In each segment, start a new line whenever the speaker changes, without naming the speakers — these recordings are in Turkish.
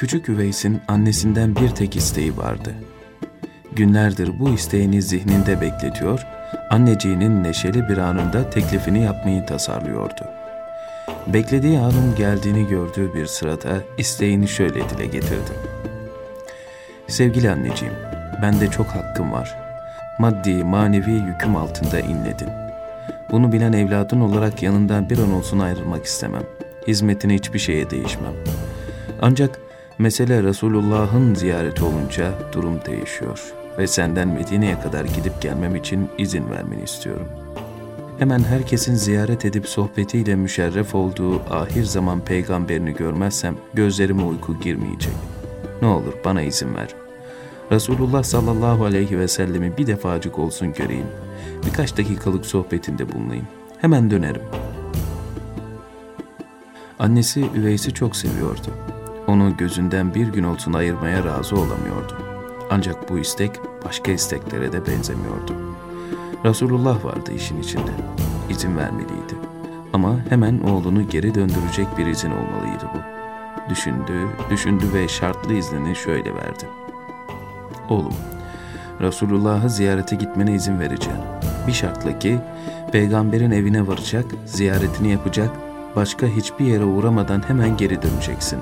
Küçük Üveys'in annesinden bir tek isteği vardı. Günlerdir bu isteğini zihninde bekletiyor, anneciğinin neşeli bir anında teklifini yapmayı tasarlıyordu. Beklediği anın geldiğini gördüğü bir sırada isteğini şöyle dile getirdi. Sevgili anneciğim, bende çok hakkım var. Maddi, manevi yüküm altında inledin. Bunu bilen evladın olarak yanından bir an olsun ayrılmak istemem. Hizmetine hiçbir şeye değişmem. Ancak mesele Resulullah'ın ziyareti olunca durum değişiyor ve senden Medine'ye kadar gidip gelmem için izin vermeni istiyorum. Hemen herkesin ziyaret edip sohbetiyle müşerref olduğu ahir zaman peygamberini görmezsem gözlerime uyku girmeyecek. Ne olur bana izin ver. Resulullah sallallahu aleyhi ve sellemi bir defacık olsun göreyim. Birkaç dakikalık sohbetinde bulunayım. Hemen dönerim. Annesi Üveys'i çok seviyordu. Onu gözünden bir gün olsun ayırmaya razı olamıyordu. Ancak bu istek başka isteklere de benzemiyordu. Resulullah vardı işin içinde. İzin vermeliydi. Ama hemen oğlunu geri döndürecek bir izin olmalıydı bu. Düşündü, düşündü ve şartlı iznini şöyle verdi. Oğlum, Resulullah'ı ziyarete gitmene izin vereceğim. Bir şartla ki peygamberin evine varacak, ziyaretini yapacak, başka hiçbir yere uğramadan hemen geri döneceksin.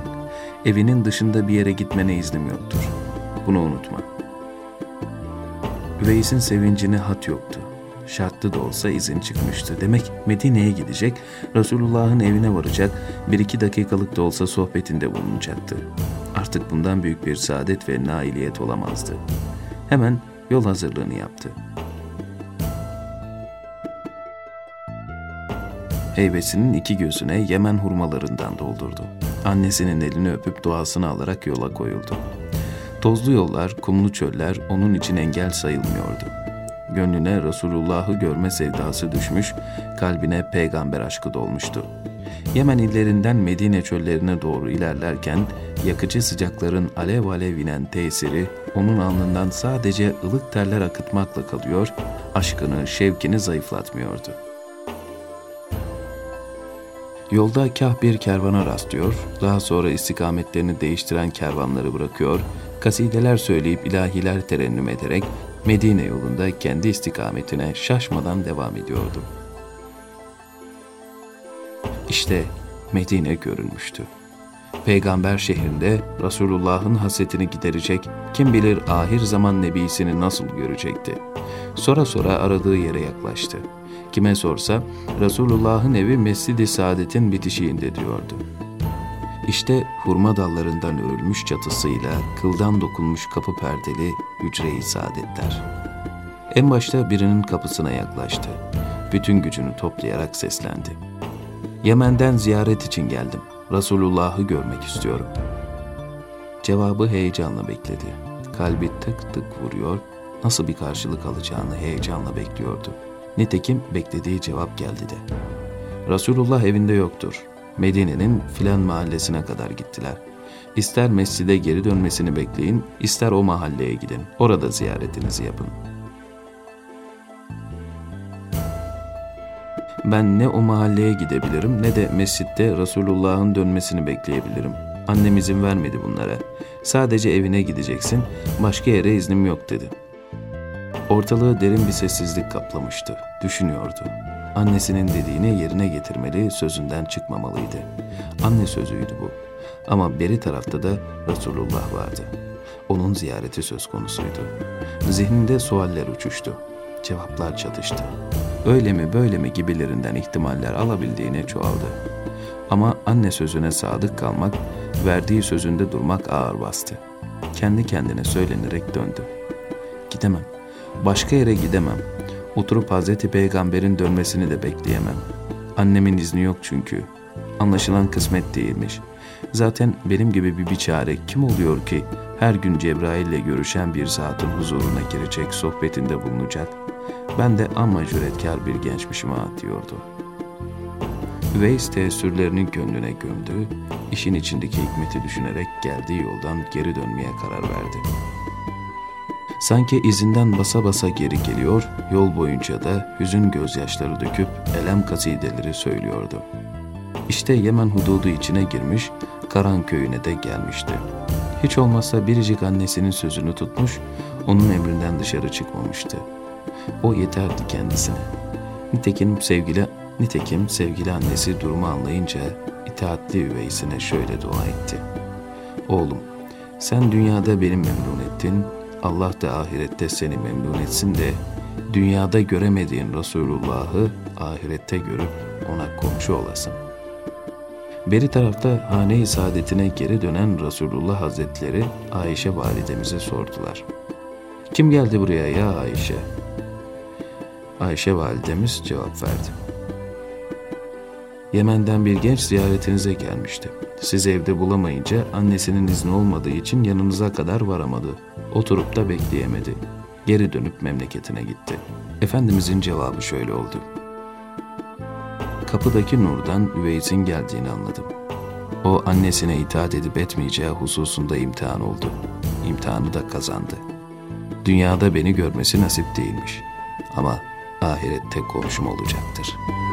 Evinin dışında bir yere gitmene iznim yoktur. Bunu unutma. Üveys'in sevincine hat yoktu. Şartlı da olsa izin çıkmıştı. Demek Medine'ye gidecek, Resulullah'ın evine varacak, bir iki dakikalık da olsa sohbetinde bulunacaktı. Artık bundan büyük bir saadet ve nailiyet olamazdı. Hemen yol hazırlığını yaptı. Heybesinin iki gözüne Yemen hurmalarından doldurdu. Annesinin elini öpüp duasını alarak yola koyuldu. Tozlu yollar, kumlu çöller onun için engel sayılmıyordu. Gönlüne Resulullah'ı görme sevdası düşmüş, kalbine peygamber aşkı dolmuştu. Yemen illerinden Medine çöllerine doğru ilerlerken yakıcı sıcakların alev alev inen tesiri onun alnından sadece ılık terler akıtmakla kalıyor, aşkını, şevkini zayıflatmıyordu. Yolda kah bir kervana rastlıyor, daha sonra istikametlerini değiştiren kervanları bırakıyor, kasideler söyleyip ilahiler terennüm ederek Medine yolunda kendi istikametine şaşmadan devam ediyordu. İşte Medine görünmüştü. Peygamber şehrinde Resulullah'ın hasretini giderecek, kim bilir ahir zaman nebisini nasıl görecekti. Sonra sonra aradığı yere yaklaştı. Kime sorsa Resulullah'ın evi Mescid-i Saadet'in bitişiğinde diyordu. İşte hurma dallarından örülmüş çatısıyla kıldan dokunmuş kapı perdeli hücre-i saadetler. En başta birinin kapısına yaklaştı. Bütün gücünü toplayarak seslendi. Yemen'den ziyaret için geldim. Resulullah'ı görmek istiyorum. Cevabı heyecanla bekledi. Kalbi tık tık vuruyor, nasıl bir karşılık alacağını heyecanla bekliyordu. Nitekim beklediği cevap geldi de. Resulullah evinde yoktur. Medine'nin filan mahallesine kadar gittiler. İster mescide geri dönmesini bekleyin, ister o mahalleye gidin. Orada ziyaretinizi yapın. Ben ne o mahalleye gidebilirim ne de mescitte Resulullah'ın dönmesini bekleyebilirim. Annem izin vermedi bunlara. Sadece evine gideceksin, başka yere iznim yok dedi. Ortalığı derin bir sessizlik kaplamıştı. Düşünüyordu. Annesinin dediğini yerine getirmeli, sözünden çıkmamalıydı. Anne sözüydü bu. Ama beri tarafta da Resulullah vardı. Onun ziyareti söz konusuydu. Zihninde sualler uçuştu. Cevaplar çatıştı. Öyle mi böyle mi gibilerinden ihtimaller alabildiğine çoğaldı. Ama anne sözüne sadık kalmak, verdiği sözünde durmak ağır bastı. Kendi kendine söylenerek döndü. Gidemem. Başka yere gidemem. Oturup Hazreti Peygamber'in dönmesini de bekleyemem. Annemin izni yok çünkü. Anlaşılan kısmet değilmiş. Zaten benim gibi bir biçare kim oluyor ki her gün Cebrail ile görüşen bir zatın huzuruna girecek, sohbetinde bulunacak. Ben de amma cüretkar bir gençmişim ha diyordu. Üveys teessürlerini gönlüne gömdü, işin içindeki hikmeti düşünerek geldiği yoldan geri dönmeye karar verdi. Sanki izinden basa basa geri geliyor, yol boyunca da hüzün gözyaşları döküp elem kasideleri söylüyordu. İşte Yemen hududu içine girmiş, Karan köyüne de gelmişti. Hiç olmazsa biricik annesinin sözünü tutmuş, onun emrinden dışarı çıkmamıştı. O yeterdi kendisine. Nitekim sevgili nitekim sevgili annesi durumu anlayınca itaatli üveysine şöyle dua etti. Oğlum, sen dünyada beni memnun ettin, Allah da ahirette seni memnun etsin de dünyada göremediğin Resulullah'ı ahirette görüp ona komşu olasın. Beri tarafta hane-i saadetine geri dönen Resulullah Hazretleri Ayşe validemize sordular. Kim geldi buraya ya Ayşe? Ayşe validemiz cevap verdi. Yemen'den bir genç ziyaretinize gelmişti. Siz evde bulamayınca annesinin izni olmadığı için yanınıza kadar varamadı. Oturup da bekleyemedi. Geri dönüp memleketine gitti. Efendimizin cevabı şöyle oldu. Kapıdaki nurdan Üveys'in geldiğini anladım. O annesine itaat edip etmeyeceği hususunda imtihan oldu. İmtihanı da kazandı. Dünyada beni görmesi nasip değilmiş. Ama ahirette komşum olacaktır.''